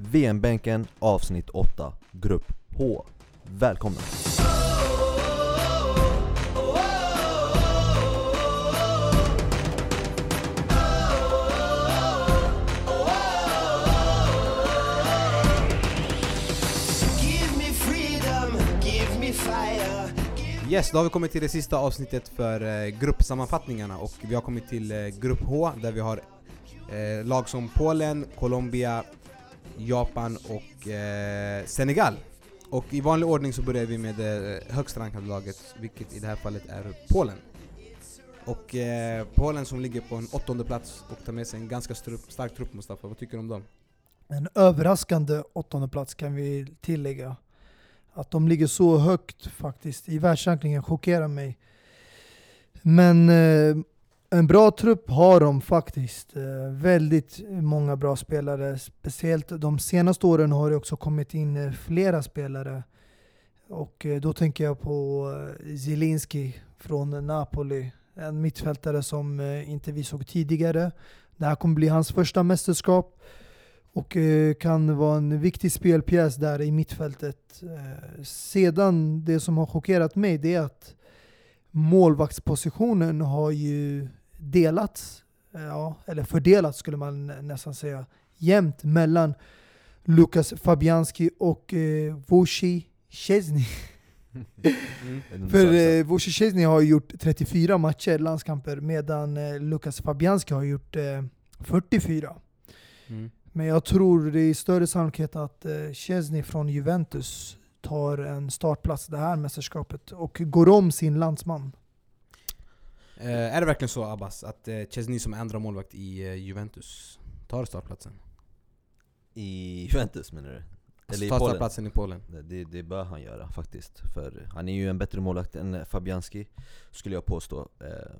VM-bänken avsnitt 8, grupp H. Välkomna! Give me freedom, give me fire. Yes, då har vi kommit till det sista avsnittet för eh, gruppsammanfattningarna och vi har kommit till eh, grupp H där vi har eh, lag som Polen, Colombia, Japan och eh, Senegal. Och i vanlig ordning så börjar vi med det högst rankade laget, vilket i det här fallet är Polen. Och eh, Polen som ligger på en åttonde plats och tar med sig en ganska stark trupp Mustafa, vad tycker du om dem? En överraskande åttonde plats kan vi tillägga. Att de ligger så högt faktiskt i världsrankingen chockerar mig. Men eh, en bra trupp har de faktiskt. Eh, väldigt många bra spelare. Speciellt de senaste åren har det också kommit in eh, flera spelare. Och eh, då tänker jag på Zielinski från Napoli. En mittfältare som inte vi såg tidigare. Det här kommer bli hans första mästerskap och kan vara en viktig spelpjäs där i mittfältet. Sedan, det som har chockerat mig det är att målvaktspositionen har ju delats, eh, ja, eller fördelats skulle man nä- nästan säga, jämnt mellan Lukas Fabianski och eh, Wojciech Szczesny. Mm. För eh, Wojciech Szczesny har gjort 34 matcher, landskamper, medan eh, Lukas Fabianski har gjort eh, 44. Mm. Men jag tror det är större sannolikhet att eh, Szczesny från Juventus tar en startplats det här mästerskapet och går om sin landsman. Eh, är det verkligen så Abbas, att eh, Chesney som andra målvakt i eh, Juventus tar startplatsen? I Juventus menar du? Alltså, Eller i tar Polen? startplatsen i Polen? Det, det bör han göra faktiskt, för han är ju en bättre målvakt än Fabianski, skulle jag påstå Eh,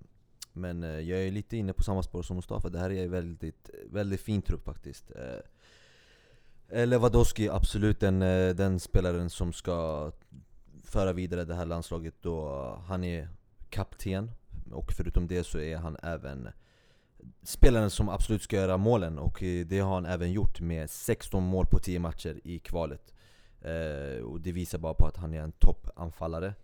Men eh, jag är lite inne på samma spår som Mustafa, det här är en väldigt, väldigt fin trupp faktiskt Eh, Lewandowski, absolut den, eh, den spelaren som ska föra vidare det här landslaget då han är kapten och förutom det så är han även spelaren som absolut ska göra målen. Och eh, det har han även gjort med 16 mål på 10 matcher i kvalet. Eh, och det visar bara på att han är en toppanfallare.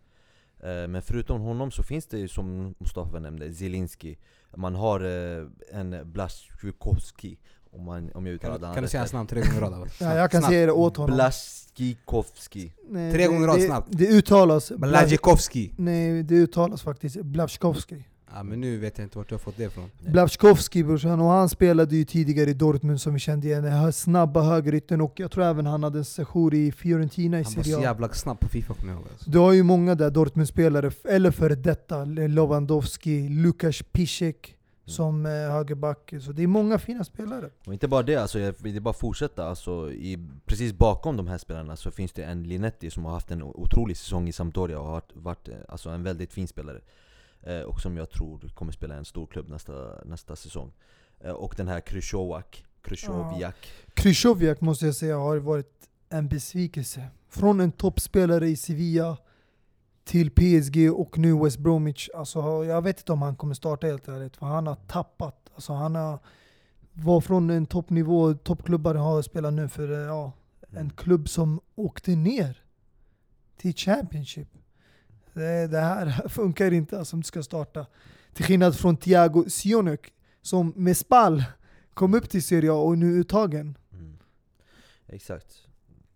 Eh, Men förutom honom så finns det ju som Mustafa nämnde, Zielinski. Man har eh, en Blaszczykowski om, man, om jag uttalar Kan, det kan du säga hans namn tre gånger i rad? Ja, jag kan Snabbt. säga det åt honom. Blaszczykowski Nej, Tre det- gånger rad det, snabbt. Det uttalas... Blazikowski! Nej, det uttalas faktiskt Blaszczykowski. Ja, men nu vet jag inte vart du har fått det ifrån. Blaszczykowski brorsan, och han spelade ju tidigare i Dortmund som vi kände igen. Den här snabba högerytten och jag tror även han hade en sejour i Fiorentina i Han var så Serie A. jävla snabb på Fifa kommer jag ihåg alltså. Du har ju många där Dortmund-spelare, eller före detta, Lewandowski, Lukas Piszek som eh, högerback. Så det är många fina spelare. Och inte bara det, alltså jag vill bara fortsätta alltså, i, Precis bakom de här spelarna så finns det en Linetti som har haft en otrolig säsong i Sampdoria och har varit, eh, alltså, en väldigt fin spelare eh, Och som jag tror kommer spela i en stor klubb nästa, nästa säsong eh, Och den här Krychowiak Krychowiak Krychowiak måste jag säga har varit en besvikelse. Från en toppspelare i Sevilla till PSG och nu West Bromwich. Alltså, jag vet inte om han kommer starta helt ärligt, för han har tappat. Alltså, han har var från en toppnivå, toppklubbar har spelat nu för eh, ja, en klubb som åkte ner till Championship. Det, det här funkar inte alltså, om du ska starta. Till skillnad från Thiago Sionek som med Spal kom upp till Serie A och är nu uttagen. Mm. Exakt.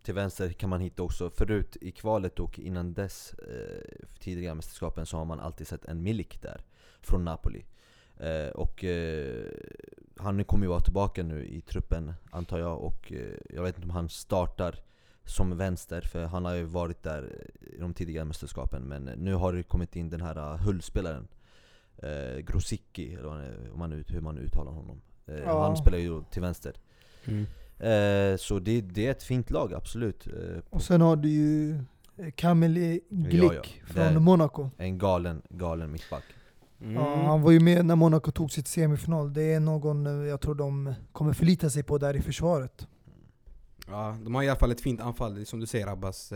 Till vänster kan man hitta också, förut i kvalet och innan dess, eh, tidigare mästerskapen, så har man alltid sett en Milik där, från Napoli. Eh, och eh, han kommer ju vara tillbaka nu i truppen, antar jag, och eh, jag vet inte om han startar som vänster, för han har ju varit där i de tidigare mästerskapen, men nu har det kommit in den här uh, Hull-spelaren, eh, Grosicki, eller om man, hur man uttalar honom. Eh, Ja. Han spelar ju till vänster. Mm. Eh, så det, det är ett fint lag, absolut. Eh, Och sen har du ju Kamil Glick Ja, ja. från Monaco. en galen, galen mittback. Mm. Ja, han var ju med när Monaco tog sitt semifinal. Det är någon eh, jag tror de kommer förlita sig på där i försvaret. Ja, de har i alla fall ett fint anfall, som du säger Abbas.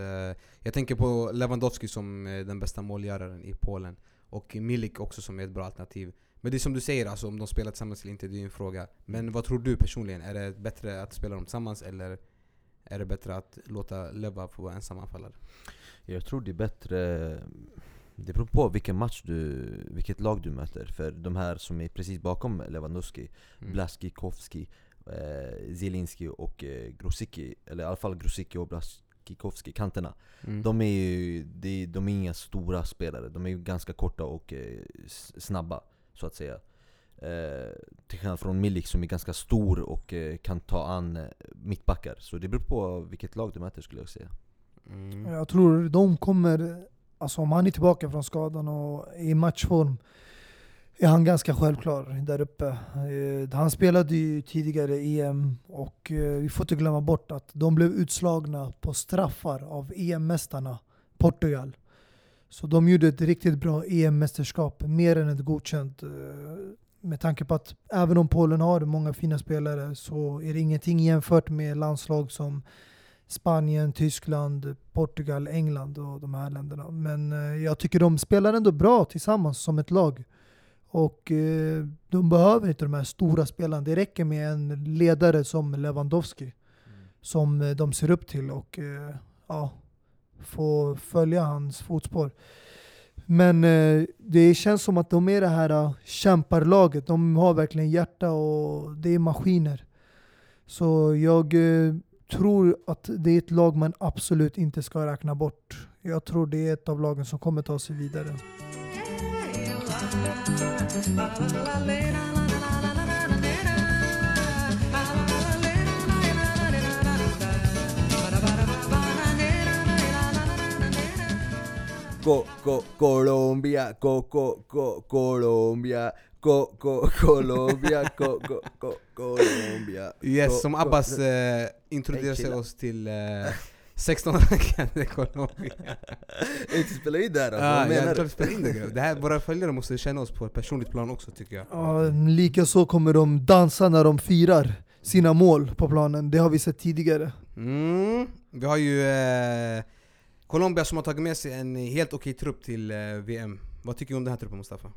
Jag tänker på Lewandowski som den bästa målgöraren i Polen. Och Milik också som är ett bra alternativ. Men det är som du säger, alltså, om de spelar tillsammans eller inte, det är en fråga. Men vad tror du personligen? Är det bättre att spela dem tillsammans eller är det bättre att låta Leva få vara ensam anfallare? Jag tror det är bättre Det beror på vilken match du, vilket lag du möter För de här som är precis bakom Lewandowski Mm. Blaskikowski, eh, Zielinski och eh, Grosicki Eller i alla fall Grosicki och Blaskikowski, kanterna Mm. De är ju de, de är inga stora spelare, de är ju ganska korta och eh, snabba så att säga eh, Till skillnad från Milik som är ganska stor och eh, kan ta an eh, mittbackar Så det beror på vilket lag du möter skulle jag säga Mm. Jag tror de kommer, alltså om han är tillbaka från skadan och i matchform, är han ganska självklar där uppe. Eh, Han spelade ju tidigare EM och eh, vi får inte glömma bort att de blev utslagna på straffar av EM-mästarna Portugal. Så de gjorde ett riktigt bra EM-mästerskap, mer än ett godkänt. eh, Med tanke på att även om Polen har många fina spelare så är det ingenting jämfört med landslag som Spanien, Tyskland, Portugal, England och de här länderna. Men eh, jag tycker de spelar ändå bra tillsammans som ett lag. Och eh, de behöver inte de här stora spelarna. Det räcker med en ledare som Lewandowski. Som eh, de ser upp till och ja, få följa hans fotspår. Men eh, det känns som att de är det här kämparlaget. De har verkligen hjärta och det är maskiner. Så jag eh, tror att det är ett lag man absolut inte ska räkna bort. Jag tror det är ett av lagen som kommer ta sig vidare. Co, co, Colombia, co, co, co, Colombia, co, co, Colombia, co, co, co, Colombia. Yes, Co- som co- Abbas eh, introducerar Hey, chilla. oss till eh, 16-rankade Colombia. Inte spela in det här alltså, Ah, jag menar tror du? vi spelar in det grabbar. det här, Våra följare måste känna oss på ett personligt plan också tycker jag. Ja, Likaså kommer de dansa när de firar sina mål på planen. Det har vi sett tidigare. Mm. Vi har ju eh, Colombia som har tagit med sig en helt okej trupp till eh, VM. Vad tycker du om den här truppen Mustafa?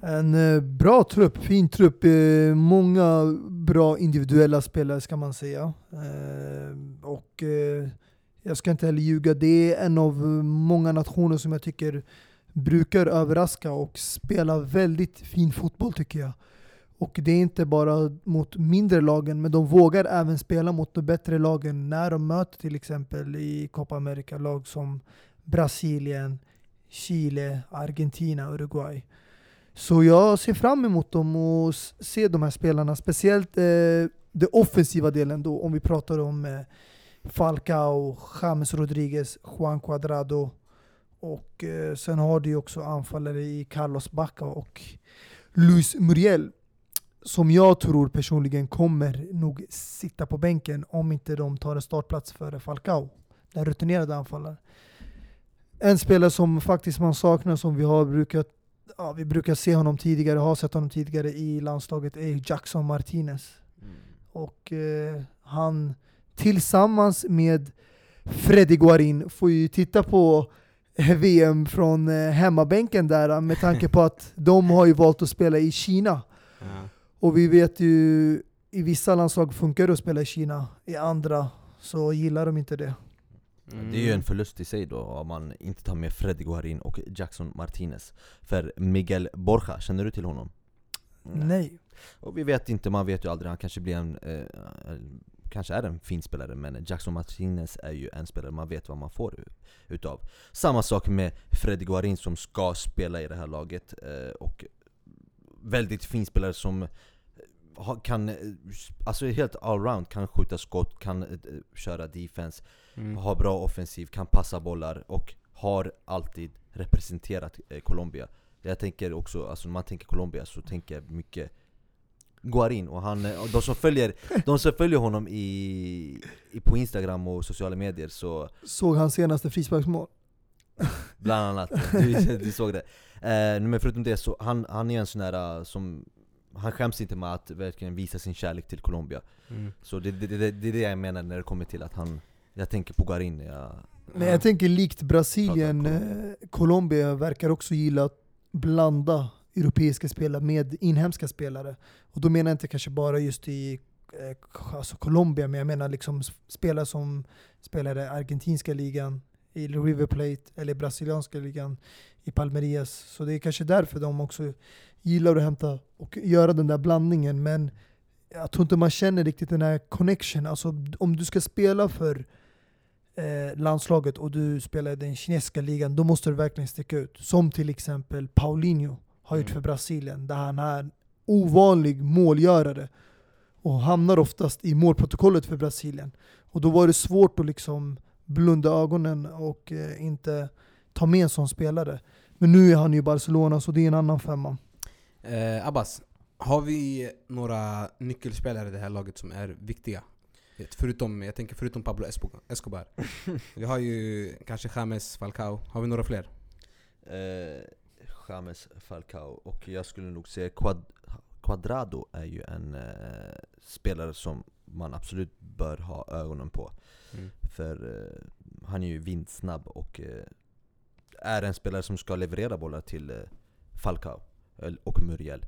En eh, bra trupp, fin trupp. Eh, många bra individuella spelare ska man säga. Och jag ska inte heller ljuga, det är en av många nationer som jag tycker brukar överraska och spela väldigt fin fotboll tycker jag. Och det är inte bara mot mindre lagen, men de vågar även spela mot de bättre lagen när de möter till exempel i Copa America lag som Brasilien, Chile, Argentina, Uruguay. Så jag ser fram emot dem och se de här spelarna, speciellt eh, den offensiva delen då, om vi pratar om eh, Falcao, James Rodriguez, Juan Cuadrado och eh, sen har du ju också anfallare i Carlos Bacca och Luis Muriel som jag tror personligen kommer nog sitta på bänken om inte de tar en startplats före Falcao, den rutinerade anfallaren. En spelare som faktiskt man saknar, som vi har brukat ja, vi brukar se honom tidigare, har sett honom tidigare i landslaget, är Jackson Martinez. Mm. Och eh, han tillsammans med Freddy Guarin får ju titta på eh, VM från eh, hemmabänken där med tanke på att de har ju valt att spela i Kina. Ja. Och vi vet ju, i vissa landslag funkar det att spela i Kina, i andra så gillar de inte det. Det är ju en förlust i sig då om man inte tar med Freddy Guarin och Jackson Martinez För Miguel Borja, känner du till honom? Nej. Och vi vet inte, man vet ju aldrig, han kanske blir en eh, Kanske är en fin spelare men Jackson Martinez är ju en spelare man vet vad man får utav Samma sak med Freddy Guarin som ska spela i det här laget eh, och Väldigt fin spelare som kan, eh, alltså helt allround, kan skjuta skott, kan eh, köra defense Mm. har bra offensiv, kan passa bollar och har alltid representerat eh, Colombia Jag tänker också, alltså när man tänker Colombia så tänker jag mycket Guarin och han, och de som följer, de som följer honom i, i, på Instagram och sociala medier så Såg hans senaste frisparksmål? Bland annat, du, du såg det. Eh, men förutom det så, han, han är en sån där som Han skäms inte med att verkligen visa sin kärlek till Colombia Mm. Så det, det, det, det är det jag menar när det kommer till att han Jag tänker på Guarin, jag, Men jag tänker likt Brasilien, eh, Colombia verkar också gilla att blanda europeiska spelare med inhemska spelare. Och då menar jag inte kanske bara just i eh, alltså Colombia, men jag menar liksom spelare som spelar i argentinska ligan, i River Plate, eller brasilianska ligan, i Palmeiras. Så det är kanske därför de också gillar att hämta och göra den där blandningen. Men jag tror inte man känner riktigt den här connection. Alltså om du ska spela för eh, landslaget och du spelar i den kinesiska ligan, då måste du verkligen sticka ut. Som till exempel Paulinho har gjort Mm. för Brasilien, där han är en ovanlig målgörare och hamnar oftast i målprotokollet för Brasilien. Och då var det svårt att liksom blunda ögonen och eh, inte ta med en sån spelare. Men nu är han ju i Barcelona, så det är en annan femma. Eh, Abbas, har vi några nyckelspelare i det här laget som är viktiga? Förutom, jag tänker förutom Pablo Escobar. vi har ju kanske James Falcao. Har vi några fler? Eh, James Falcao och jag skulle nog säga Quad Quadrado är ju en eh, spelare som man absolut bör ha ögonen på. Mm. För eh, han är ju vindsnabb och eh, är en spelare som ska leverera bollar till eh, Falcao och Muriel.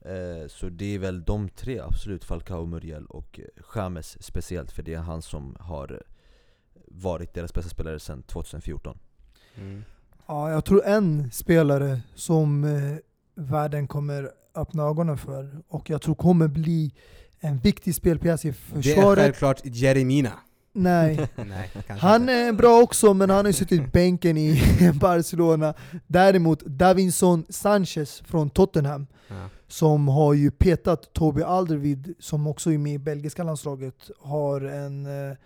Eh, så det är väl de tre absolut, Falcao, Muriel och eh, James speciellt för det är han som har varit deras bästa spelare sedan 2014. Mm. Ja, jag tror en spelare som eh, världen kommer öppna ögonen för och jag tror kommer bli en viktig spelpjäs i Det är försvaret. självklart Jeremina. Nej, Nej, han inte. är bra också men han har suttit bänken i Barcelona. Däremot Davinson Sanchez från Tottenham Ja. som har ju petat Toby Alderweireld som också är med i belgiska landslaget har en, eh,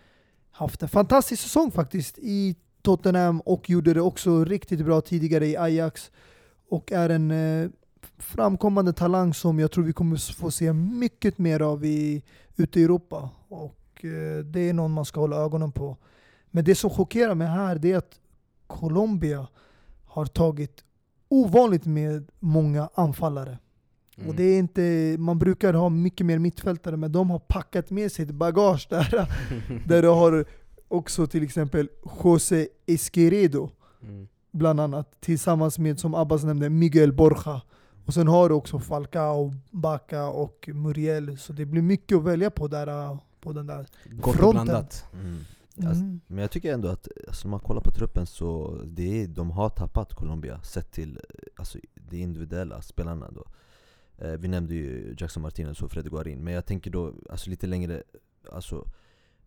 haft en fantastisk säsong faktiskt i Tottenham och gjorde det också riktigt bra tidigare i Ajax och är en eh, framkommande talang som jag tror vi kommer få se mycket mer av i, ute i Europa och det är någon man ska hålla ögonen på. Men det som chockerar mig här det är att Colombia har tagit ovanligt med många anfallare. Mm. Och det är inte, man brukar ha mycket mer mittfältare, men de har packat med sig ett bagage där. där du har också till exempel José Esqueredo, Mm. bland annat, tillsammans med, som Abbas nämnde, Miguel Borja. Och sen har du också Falcao, Bacca och Muriel, så det blir mycket att välja på där, på den där. Gott Fronten. blandat. Mm. Alltså, Mm. Men jag tycker ändå att, alltså, när man kollar på truppen så det är, de har tappat Colombia sett till eh, alltså, de individuella spelarna då. Eh, vi nämnde ju Jackson Martinez och Freddy Guarin, men jag tänker då alltså, lite längre, alltså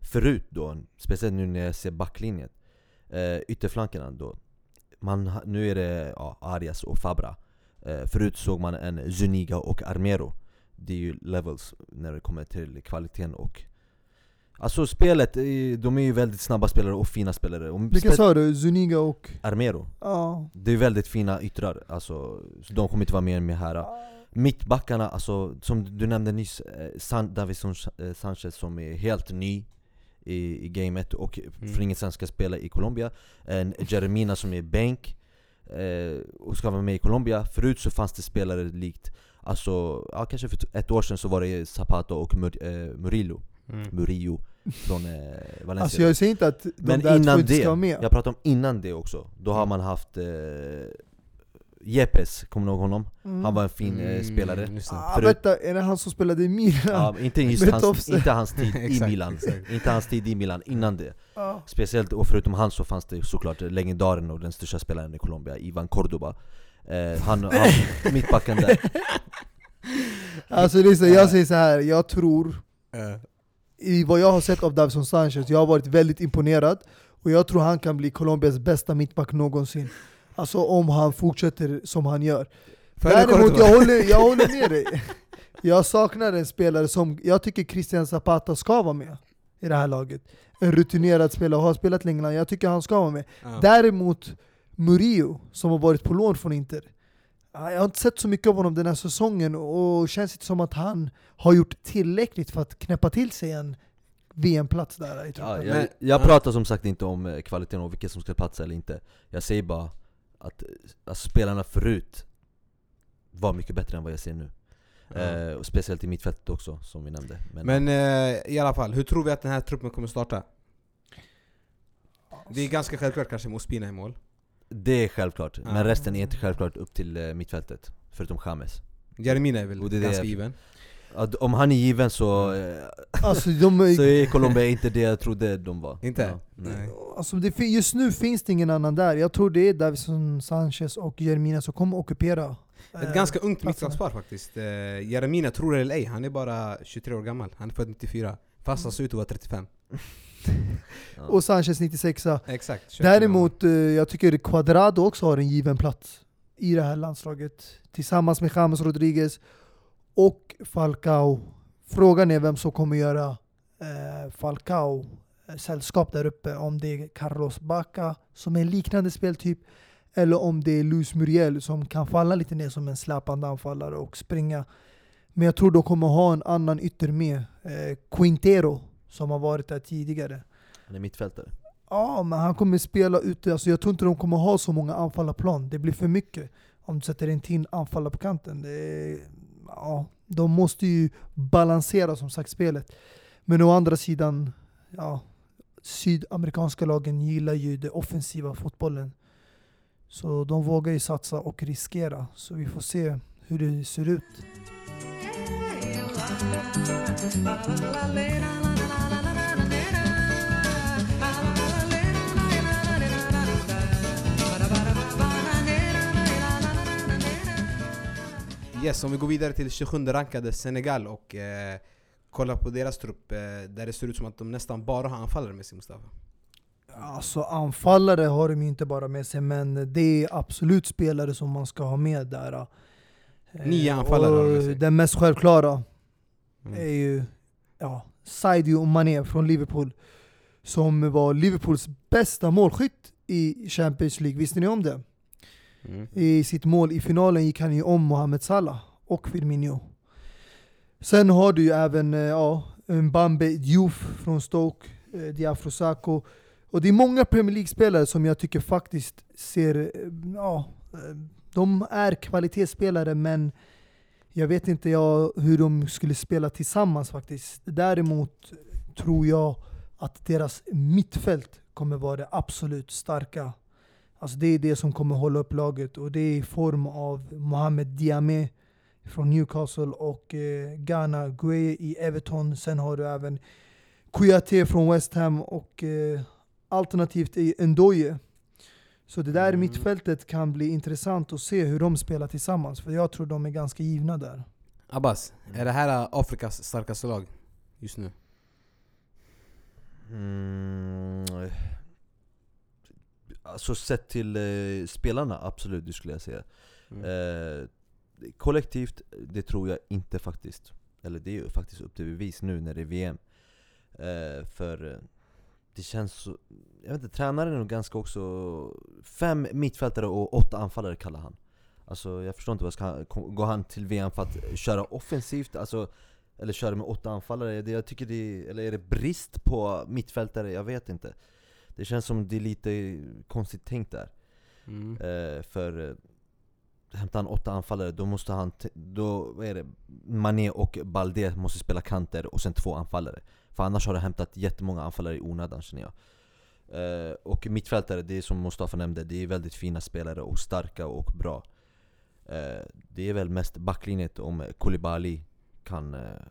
förut då, speciellt nu när jag ser backlinjen, eh, ytterflankerna då. Man, nu är det ja, Arias och Fabra. Eh, förut såg man en Zuniga och Armero. Det är ju levels när det kommer till kvaliteten och Alltså spelet, de är ju väldigt snabba spelare och fina spelare. Och Vilka sa du? Zuniga och... Armero. Ja. Det är väldigt fina yttrar, alltså, så de kommer inte vara med, med här. Mittbackarna, alltså, som du nämnde nyss, eh, San, Davison eh, Sanchez som är helt ny i, i gamet och Mm. för ingen sen ska spela i Colombia. En Jeremina som är bänk eh, och ska vara med i Colombia. Förut så fanns det spelare likt, alltså, ja, kanske för ett år sedan så var det Zapata och Mur, eh, Murillo, Mm. Murillo från eh, Valencia. Alltså jag säger inte att de Men där två innan inte det, ska vara med. jag pratar om innan det också, då har man haft eh, Jepes, kommer ni ihåg honom? Mm. Han var en fin eh, spelare just det. Ah, förut- vänta, är det han som spelade i Milan? ja, inte, just hans, inte hans tid i Milan, inte hans tid i Milan, innan det Ja. Speciellt, och förutom han så fanns det såklart legendaren och den största spelaren i Colombia, Ivan Cordoba eh, Han, han mittbacken där Alltså lyssna, jag säger så här. jag tror Eh, i vad jag har sett av Davison Sanchez, jag har varit väldigt imponerad och jag tror han kan bli Colombias bästa mittback någonsin. Alltså om han fortsätter som han gör. Däremot, jag håller, jag håller med dig. Jag saknar en spelare som, jag tycker Christian Zapata ska vara med i det här laget. En rutinerad spelare och har spelat länge, jag tycker han ska vara med. Däremot Murillo, som har varit på lån från Inter. Ja, Jag har inte sett så mycket av honom den här säsongen och känns inte som att han har gjort tillräckligt för att knäppa till sig en VM-plats där i ja, truppen. Jag, Men- jag ja. pratar som sagt inte om eh, kvaliteten och vilka som ska platsa eller inte Jag säger bara att eh, alltså, spelarna förut var mycket bättre än vad jag ser nu Ja. eh, och Speciellt i mittfältet också, som vi nämnde Men, Men eh, i alla fall, hur tror vi att den här truppen kommer starta? Det är ganska självklart kanske med Ospina i mål. Det är självklart, Ja. men resten är inte självklart upp till eh, mittfältet Förutom James Jeremina är väl Och det ganska given. Att om han är given så, eh, Alltså, de, så är Colombia inte det jag trodde de var Inte? Ja, Nej. alltså det, just nu finns det ingen annan där. Jag tror det är Davison Sanchez och Jeremina som kommer ockupera. Ett eh, ganska ungt mittbackspar faktiskt. Eh, Jeremina, tror det eller ej, han är bara 23 år gammal. Han är född 94. Fast han ser ut att vara 35. ja. Och Sanchez 96 Exakt. 21 år Däremot, eh, jag tycker Cuadrado också har en given plats i det här landslaget. Tillsammans med James Rodriguez och Falcao. Frågan är vem som kommer göra eh, Falcao eh, sällskap där uppe. Om det är Carlos Bacca som är en liknande speltyp eller om det är Luis Muriel som kan falla lite ner som en släpande anfallare och springa. Men jag tror de kommer ha en annan ytter med. Eh, Quintero som har varit där tidigare. Han är mittfältare Ja, men han kommer spela ute. Alltså jag tror inte de kommer ha så många anfallarplan. Det blir för mycket om du sätter en till anfallare på kanten. Det är, ja, de måste ju balansera som sagt spelet. Men å andra sidan, ja, sydamerikanska lagen gillar ju den offensiva fotbollen. Så de vågar ju satsa och riskera. Så vi får se hur det ser ut. Yes, om vi går vidare till 27 rankade Senegal och eh, kollar på deras trupp eh, där det ser ut som att de nästan bara har anfallare med sig Mustafa. Alltså anfallare har de ju inte bara med sig, men det är absolut spelare som man ska ha med där. Eh, Nio anfallare har de med sig. Den mest självklara Mm. är ju ja, Sadio Mané från Liverpool. Som var Liverpools bästa målskytt i Champions League, visste ni om det? Mm. I sitt mål i finalen gick han ju om Mohamed Salah och Firmino. Sen har du ju även eh, ja, Mbambe Diouf från Stoke, eh, Diafro Sako. Och det är många Premier League-spelare som jag tycker faktiskt ser, eh, ja, de är kvalitetsspelare men jag vet inte jag hur de skulle spela tillsammans faktiskt. Däremot tror jag att deras mittfält kommer vara det absolut starka. Alltså det är det som kommer hålla upp laget och det är i form av Mohamed Diame från Newcastle och eh, Ghana Gueye i Everton. Sen har du även Kouyaté från West Ham och eh, alternativt i Ndoye. Så det där Mm. mittfältet kan bli intressant att se hur de spelar tillsammans. För jag tror de är ganska givna där. Abbas, är det här Afrikas starkaste lag just nu? mm. Alltså sett till eh, spelarna, absolut det skulle jag säga Mm. eh, Kollektivt, det tror jag inte faktiskt Eller det är ju faktiskt upp till bevis nu när det är VM eh, För eh, det känns så, jag vet inte, tränaren är nog ganska också Fem mittfältare och åtta anfallare kallar han Alltså jag förstår inte, vad ska går han till VM för att köra offensivt? Alltså, eller köra med åtta anfallare? Det, jag tycker det eller är det brist på mittfältare? Jag vet inte Det känns som det är lite konstigt tänkt där. Mm. Eh, för eh, hämtar han åtta anfallare, då måste han, då, vad är det? Mané och Balde måste spela kanter och sen två anfallare. För annars har du hämtat jättemånga anfallare i onödan känner jag. Eh, Och mittfältare, det är som Mustafa nämnde, det är väldigt fina spelare och starka och bra. Eh, Det är väl mest backlinjet om Koulibaly kan eh,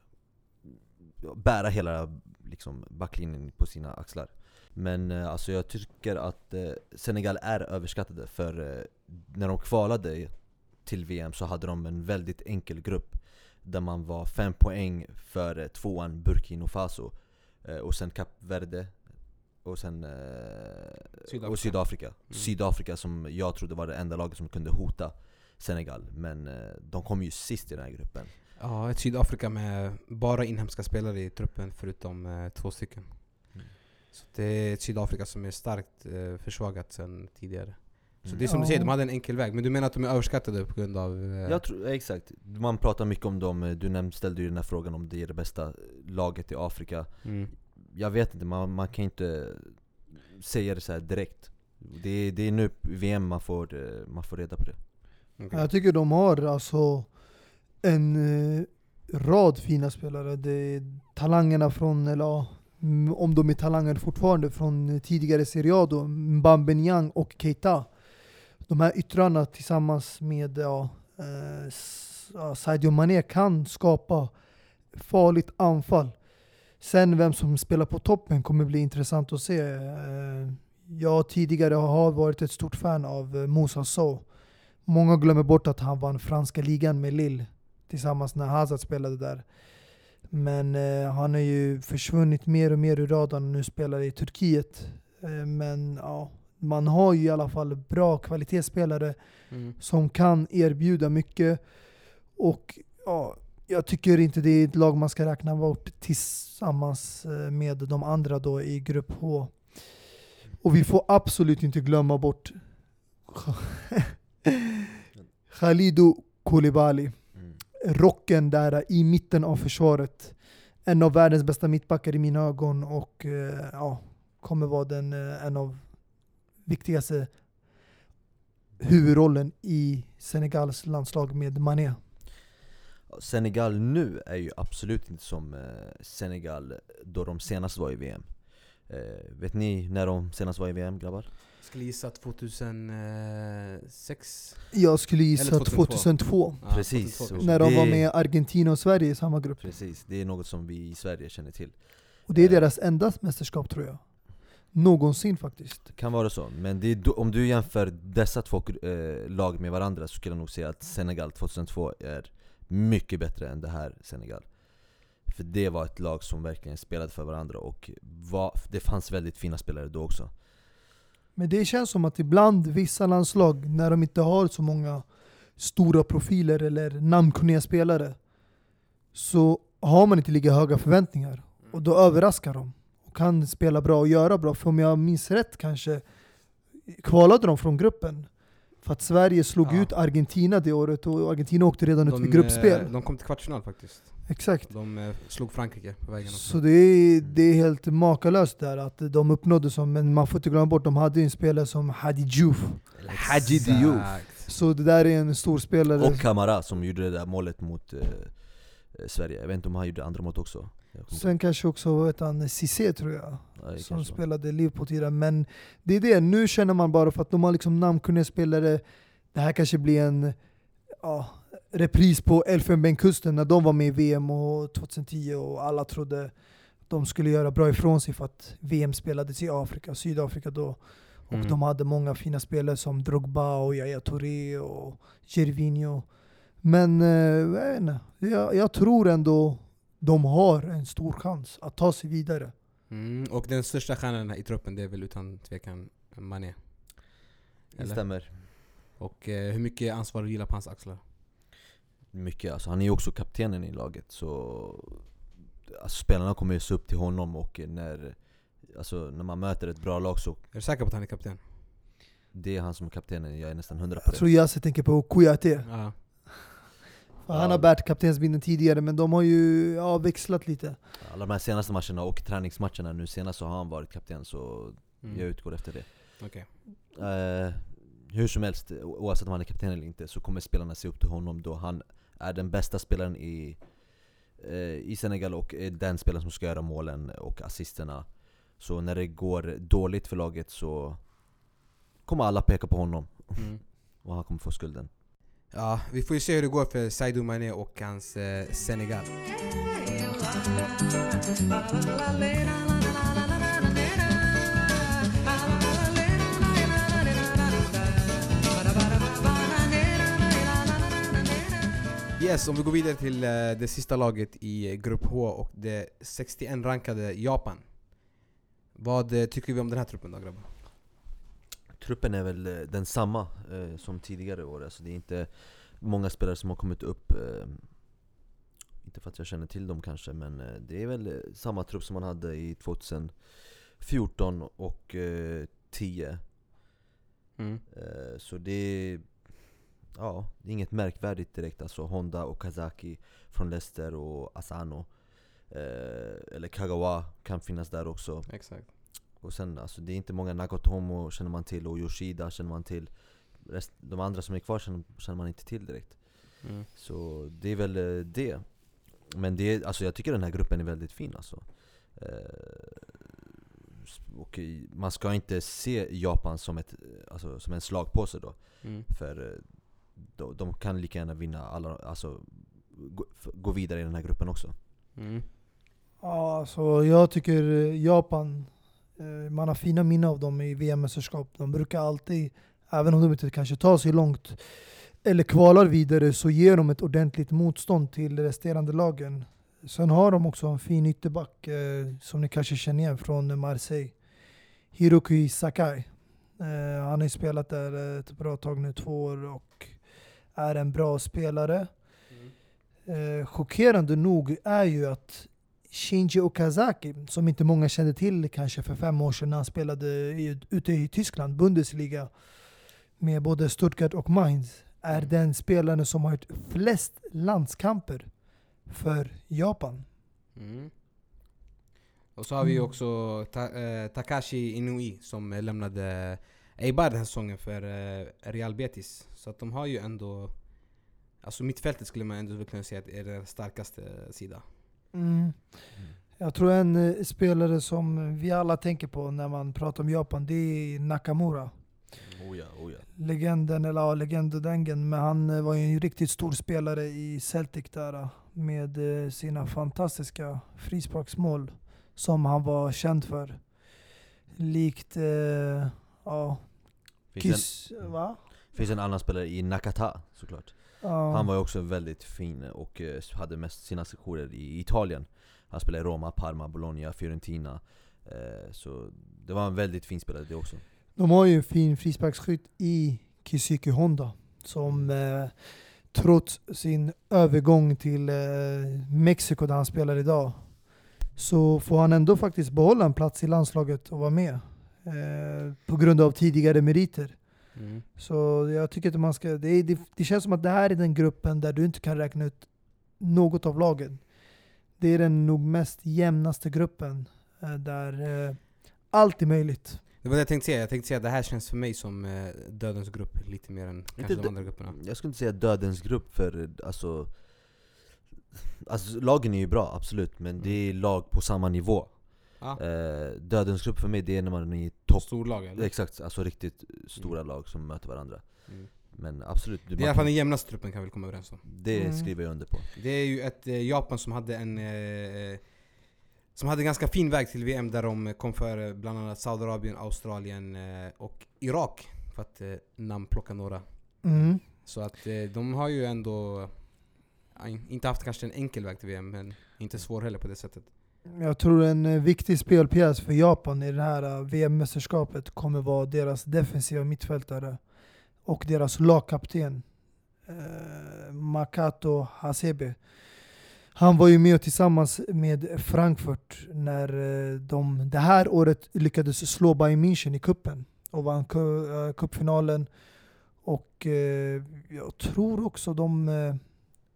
bära hela liksom, backlinjen på sina axlar men eh, alltså jag tycker att eh, Senegal är överskattade för eh, när de kvalade till VM så hade de en väldigt enkel grupp Där man var fem poäng före tvåan Burkina Faso Och sen Kap Verde och sen Sydafrika. Och Sydafrika. Sydafrika som jag trodde var det enda laget som kunde hota Senegal Men de kom ju sist i den här gruppen Ja, ett Sydafrika med bara inhemska spelare i truppen förutom två stycken. Mm. Så det är ett Sydafrika som är starkt eh, försvagat sedan tidigare. Så Mm. det är som du Ja. säger, de hade en enkel väg. Men du menar att de är överskattade på grund av... Eh, Jag tror, exakt, man pratar mycket om dem, du nämnde, ställde ju den här frågan om det är det bästa laget i Afrika mm. Jag vet inte, man, man kan inte säga det så här direkt det är, det är nu VM man får, eh, man får reda på det Okej. Jag tycker de har alltså en eh, rad fina spelare. Det är talangerna från, mm, Mm, om de är talanger fortfarande, från tidigare Serie A då, Mbambe och Keita. De här yttrarna tillsammans med ja, eh, Sadio Mané kan skapa farligt anfall. Sen vem som spelar på toppen kommer bli intressant att se. Eh, Jag tidigare har varit ett stort fan av eh, Moussa Sow. Många glömmer bort att han vann franska ligan med Lille tillsammans när Hazard spelade där. Men eh, han har ju försvunnit mer och mer ur radarn och nu spelar i Turkiet. Eh, men ja, man har ju i alla fall bra kvalitetsspelare Mm. som kan erbjuda mycket. Och ja, jag tycker inte det är ett lag man ska räkna bort tillsammans eh, med de andra då i grupp H. Och vi får absolut inte glömma bort Khalidou Koulibaly. Rocken där i mitten av försvaret. En av världens bästa mittbackar i mina ögon och eh, ja, kommer vara den, eh, en av viktigaste huvudrollen i Senegals landslag med Mané. Senegal nu är ju absolut inte som eh, Senegal då de senast var i VM. Vet ni när de senast var i VM grabbar? Skulle gissa 2006? Jag skulle gissa Eller 2002. 2002. Ja, Precis. 2002 Och kanske. när de var med Argentina och Sverige i samma grupp. Precis, det är något som vi i Sverige känner till. Och det är Eh. deras enda mästerskap tror jag. Någonsin faktiskt. Kan vara så, men det är om du jämför dessa två eh, lag med varandra så skulle jag nog säga att Senegal 2002 är mycket bättre än det här Senegal. För det var ett lag som verkligen spelade för varandra och var, det fanns väldigt fina spelare då också. Men det känns som att ibland vissa landslag, när de inte har så många stora profiler eller namnkunniga spelare, så har man inte lika höga förväntningar. Och då överraskar de. Och kan spela bra och göra bra. För om jag minns rätt kanske kvalade de från gruppen. För att Sverige slog Ja. ut Argentina det året och Argentina åkte redan ut De, vid gruppspel. eh, de kom till kvartsfinal faktiskt. Exakt. De eh, slog Frankrike på vägen också. Så det är, det är helt makalöst där att de uppnådde så, men man får inte glömma bort, de hade ju en spelare som Hadi Diouf. Hadji Diouf. Så det där är en stor spelare. och Kamara som gjorde det där målet mot eh, eh, Sverige. Jag vet inte om han gjorde andra målet också. Sen kanske också heter han, Cissé tror jag, ja, som spelade Liverpool tidigare. Men det är det, nu känner man bara för att de har liksom namnkunniga spelare, det här kanske blir en ja, repris på Elfenbenskusten när de var med i VM och 2010 och alla trodde de skulle göra bra ifrån sig för att VM spelades i Afrika, Sydafrika då. Och Mm. de hade många fina spelare som Drogba och Yaya Touré och Gervinho. Men eh, jag, jag, tror ändå de har en stor chans att ta sig vidare. Mm. Och den största stjärnan i truppen det är väl utan tvekan Mané. Det Eller? stämmer. Och eh, hur mycket ansvar vilar på hans axlar? Mycket alltså. Han är ju också kaptenen i laget så alltså, Spelarna kommer ju se upp till honom och när, alltså, när man möter ett bra lag så Är du säker på att han är kapten? det är han som är kaptenen, jag är nästan hundra på Jag det. tror Yasse tänker på Kouyaté. Ja. Han har bärt kaptensbindeln tidigare men de har ju ja, växlat lite. Alla de här senaste matcherna och träningsmatcherna nu senast så har han varit kapten så Mm. jag utgår efter det. Okej. Eh, hur som helst, oavsett om han är kapten eller inte så kommer spelarna se upp till honom då han är den bästa spelaren i, eh, i Senegal och är den spelaren som ska göra målen och assisterna. Så när det går dåligt för laget så kommer alla peka på honom Mm. och han kommer få skulden. Ja, vi får ju se hur det går för Sadio Mané och hans eh, Senegal. Yes, om vi går vidare till eh, det sista laget i eh, Grupp H och det 61 rankade Japan. Vad eh, tycker vi om den här truppen då grabbar? Truppen är väl densamma eh, som tidigare år, alltså det är inte många spelare som har kommit upp eh, Inte för att jag känner till dem kanske, men eh, det är väl samma trupp som man hade i 2014 och eh, 10 Mm. eh, Så det är, ja, det är inget märkvärdigt direkt alltså Honda och Kazaki från Leicester och Asano. Eh, Eller Kagawa kan finnas där också. Exakt. och sen alltså, det är inte många Nagatomo känner man till och Yoshida känner man till. Rest, De andra som är kvar känner, känner man inte till direkt. Mm. Så det är väl eh, det. Men det alltså, jag tycker den här gruppen är väldigt fin alltså. Eh, och Man ska inte se Japan som, ett, eh, alltså, som en slagpåse då. Mm. För eh, de, de kan lika gärna vinna alla, alltså gå, gå vidare i den här gruppen också Mm. Ja, alltså jag tycker eh, Japan, eh, man har fina minnen av dem i VM-mästerskap. De brukar alltid, även om de inte kanske tar sig långt eller kvalar vidare, så ger de ett ordentligt motstånd till resterande lagen. Sen har de också en fin ytterback eh, som ni kanske känner igen från Marseille. Hiroki Sakai. Eh, han har ju spelat där ett bra tag nu, två år, och är en bra spelare. Eh, chockerande nog är ju att Shinji Okazaki, som inte många kände till kanske för fem år sedan när han spelade i, ute i Tyskland, Bundesliga, med både Stuttgart och Mainz, är den spelaren som har gjort flest landskamper för Japan. Mm. Och så har vi Mm. också ta, eh, Takashi Inui som lämnade Eibar den här säsongen för eh, Real Betis. Så att de har ju ändå... Alltså mittfältet skulle man ändå kunna säga att är deras starkaste sida. Mm. Jag tror en eh, spelare som vi alla tänker på när man pratar om Japan, det är Nakamura. Oh ja, oh ja. Legenden, eller ja, legend och dengen, men han eh, var ju en riktigt stor spelare i Celtic där eh, med sina fantastiska frisparksmål som han var känd för. Likt, eh, ja, Finns, en, Kiss, va? Finns en annan spelare i Nakata såklart. Ja. Han var ju också väldigt fin och eh, hade mest sina sektioner i Italien. Han spelade i Roma, Parma, Bologna, Fiorentina. Eh, Så det var en väldigt fin spelare det också. De har ju en fin frisparksskytt i Kisiki Honda som eh, trots sin övergång till eh, Mexiko där han spelar idag så får han ändå faktiskt behålla en plats i landslaget och vara med eh, på grund av tidigare meriter. Mm. Så jag tycker att man ska, det, det, det känns som att det här är den gruppen där du inte kan räkna ut något av lagen. Det är den nog mest jämnaste gruppen eh, där eh, allt är möjligt. Det var det jag tänkte säga. Jag tänkte säga att det här känns för mig som eh, dödens grupp lite mer än kanske de andra grupperna. Jag skulle inte säga dödens grupp för alltså, alltså Lagen är ju bra, absolut, men det är lag på samma nivå. Ja. Eh, dödens grupp för mig det är när man är i topp Storlag eller? Exakt, alltså riktigt stora lag som möter varandra. Mm. Men absolut, Det är i alla fall den jämnaste truppen kan vi komma överens om. det Mm. skriver jag under på. Det är ju ett eh, Japan som hade en eh, som hade en ganska fin väg till VM där de kom före bland annat Saudiarabien, Australien eh, och Irak. För att eh, namnplocka några. Mm. Så att eh, de har ju ändå inte haft kanske en enkel väg till VM men inte svår heller på det sättet. Jag tror en eh, viktig spelpjäs för Japan i det här eh, VM-mästerskapet kommer vara deras defensiva mittfältare och deras lagkapten eh, Makato Hasebe. Han var ju med tillsammans med Frankfurt när eh, de det här året lyckades slå Bayern München i kuppen och vann cupfinalen. Och eh, jag tror också de,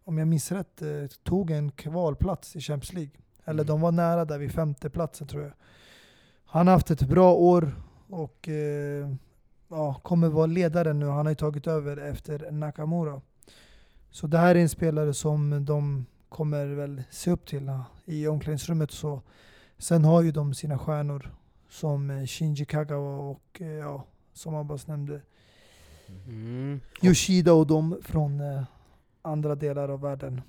om jag minns rätt, tog en kvalplats i Champions League. Eller Mm. de var nära där vid femte platsen tror jag. Han har haft ett bra år och eh, ja, kommer vara ledare nu. Han har ju tagit över efter Nakamura. Så det här är en spelare som de kommer väl se upp till ja, i omklädningsrummet. Så. Sen har ju de sina stjärnor som eh, Shinji Kagawa och eh, ja, som Abbas nämnde, Mm. Yoshida och de från eh, andra delar av världen.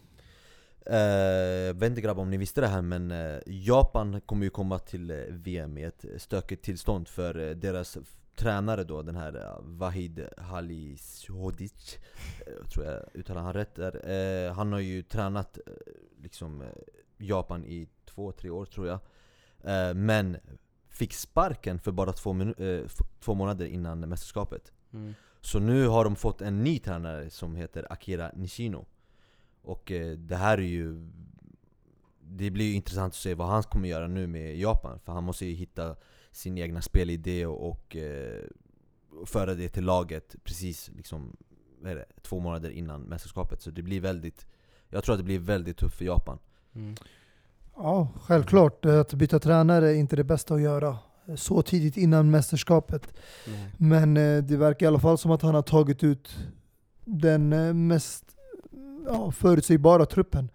Eh, vet inte grabbar om ni visste det här men eh, Japan kommer ju komma till eh, VM i ett stökigt tillstånd för deras tränare då, den här Vahid Halishodic Tror jag uttalar han rätt där. Han har ju tränat liksom Japan i två, tre år tror jag Men fick sparken för bara två, två månader innan mästerskapet Mm. så nu har de fått en ny tränare som heter Akira Nishino Och eh, det här är ju Det blir ju intressant att se vad han kommer göra nu med Japan För han måste ju hitta sin egna spelidé och, och eh, föra det till laget precis liksom, det, två månader innan mästerskapet Så det blir väldigt Jag tror att det blir väldigt tufft för Japan Mm. Ja, självklart. eh, Att byta tränare är inte det bästa att göra så tidigt innan mästerskapet. Nej. Men eh, det verkar i alla fall som att han har tagit ut den eh, mest ja, förutsägbara truppen.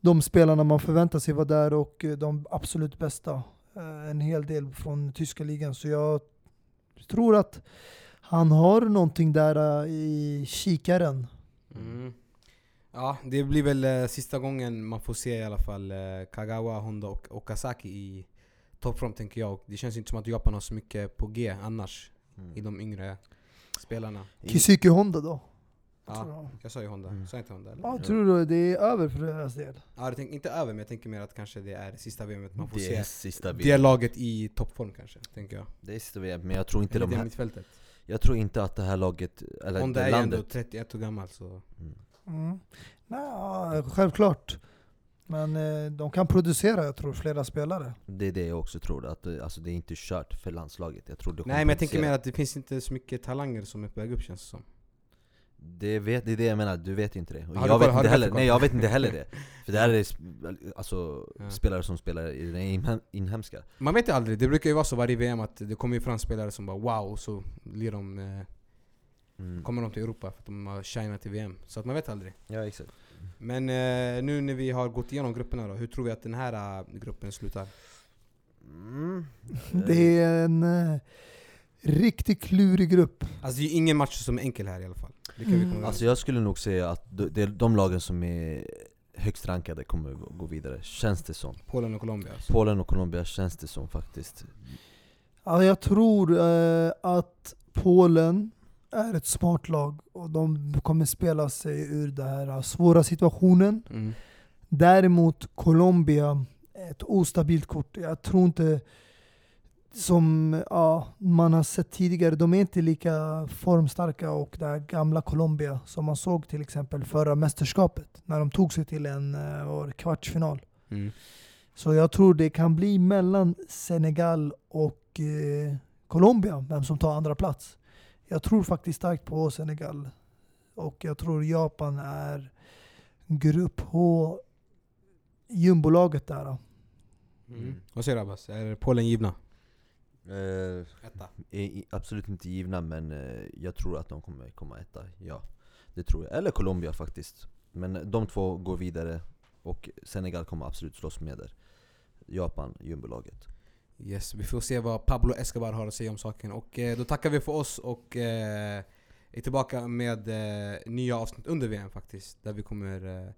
De spelarna man förväntar sig vara där och eh, de absolut bästa. Eh, En hel del från tyska ligan. Så jag tror att han har någonting där eh, i kikaren. Mm. Ja, det blir väl eh, sista gången man får se i alla fall eh, Kagawa, Honda och Okazaki i toppform tänker jag. Det känns inte som att Japan har så mycket på G annars i Mm. de yngre spelarna. Kisuki Honda då? Ja, jag. jag sa ju Honda. Mm. Sa jag inte Honda eller? Ja, tror du det är över för deras del? Ja, jag tänker inte över men jag tänker mer att kanske det är sista VMet man får Det är se sista det VM. laget i toppform kanske, tänker jag. Det är sista VM, men jag tror inte Eller de det här, mittfältet. Jag tror inte att det här laget, eller Honda det är ju landet ändå 31 år gammal så... mm. Mm. Nej, självklart. Men eh, de kan producera, jag tror, flera spelare. Det är det jag också tror, att det, alltså, det är inte kört för landslaget Jag tror det kommer Nej men jag tänker mer att det finns inte så mycket talanger som är på väg upp känns det som. Det, vet, det är det jag menar, du vet inte det och jag vet inte heller, Nej jag vet inte heller det För det här är alltså, Ja. spelare som spelar i den inhem- inhemska Man vet ju aldrig, det brukar ju vara så varje VM att det kommer ju fram spelare som bara wow, och så blir de, eh, mm. kommer de till Europa för att de har shinat i VM. Så att man vet aldrig. Ja exakt Men eh, nu när vi har gått igenom grupperna då, hur tror vi att den här eh, gruppen slutar? mm. Det är en eh, riktigt klurig grupp. Alltså det är ingen match som är enkel här i alla fall. Det kan Mm. Alltså jag skulle nog säga att de, de, de lagen som är högst rankade kommer gå, gå vidare, känns det som Polen och Colombia alltså. Polen och Colombia känns det som faktiskt Ja, jag tror eh, att Polen är ett smart lag och de kommer spela sig ur den här svåra situationen. Mm. Däremot Colombia, ett ostabilt kort. Jag tror inte, som ja, man har sett tidigare, de är inte lika formstarka och det här gamla Colombia som man såg till exempel förra mästerskapet när de tog sig till en eh, var kvartsfinal. Mm. Så jag tror det kan bli mellan Senegal och eh, Colombia, vem som tar andra plats. Jag tror faktiskt starkt på Senegal. Och jag tror Japan är grupp H jumbolaget där. Mm. Vad säger du Abbas? Är Polen givna? Eh, Etta. är i- absolut inte givna men eh, jag tror att de kommer komma etta, ja Det tror jag, eller Colombia faktiskt Men de två går vidare och Senegal kommer absolut slåss med där Japan, jumbolaget Yes, vi får se vad Pablo Escobar har att säga om saken. Och eh, då tackar vi för oss och eh, är tillbaka med eh, nya avsnitt under VM faktiskt. Där vi kommer eh,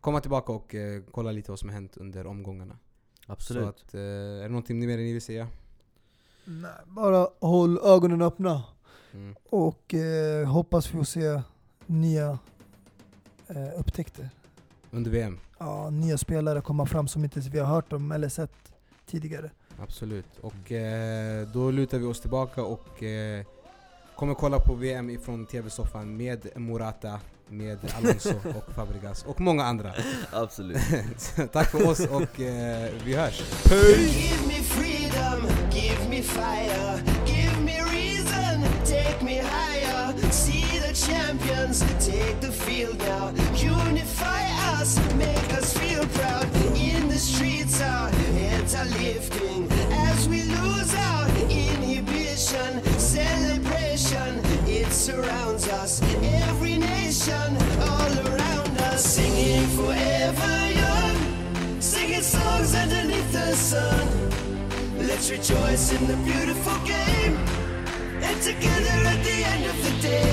komma tillbaka och eh, kolla lite vad som har hänt under omgångarna. Absolut Så att, eh, är det någonting mer ni vill säga? Nej, bara håll ögonen öppna Mm. och eh, hoppas vi får se nya eh, upptäckter. Under VM? Ja, nya spelare komma fram som inte vi har hört om eller sett tidigare. Absolut. Och eh, då lutar vi oss tillbaka och eh, kommer kolla på VM ifrån TV-soffan med Morata, med Alonso och Fabregas och många andra. Absolut Tack för oss och eh, vi hörs. Give me freedom, give me fire, give me reason, take me higher. See the champions take the field now. Unify us, make us feel proud. In the streets, our heads are lifting as we lose our inhibition. Celebration, it surrounds us. Every nation, all around us, singing forever young singing songs underneath the sun. Let's rejoice in the beautiful game. And together at the end of the day,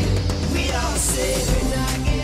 we all say, knock it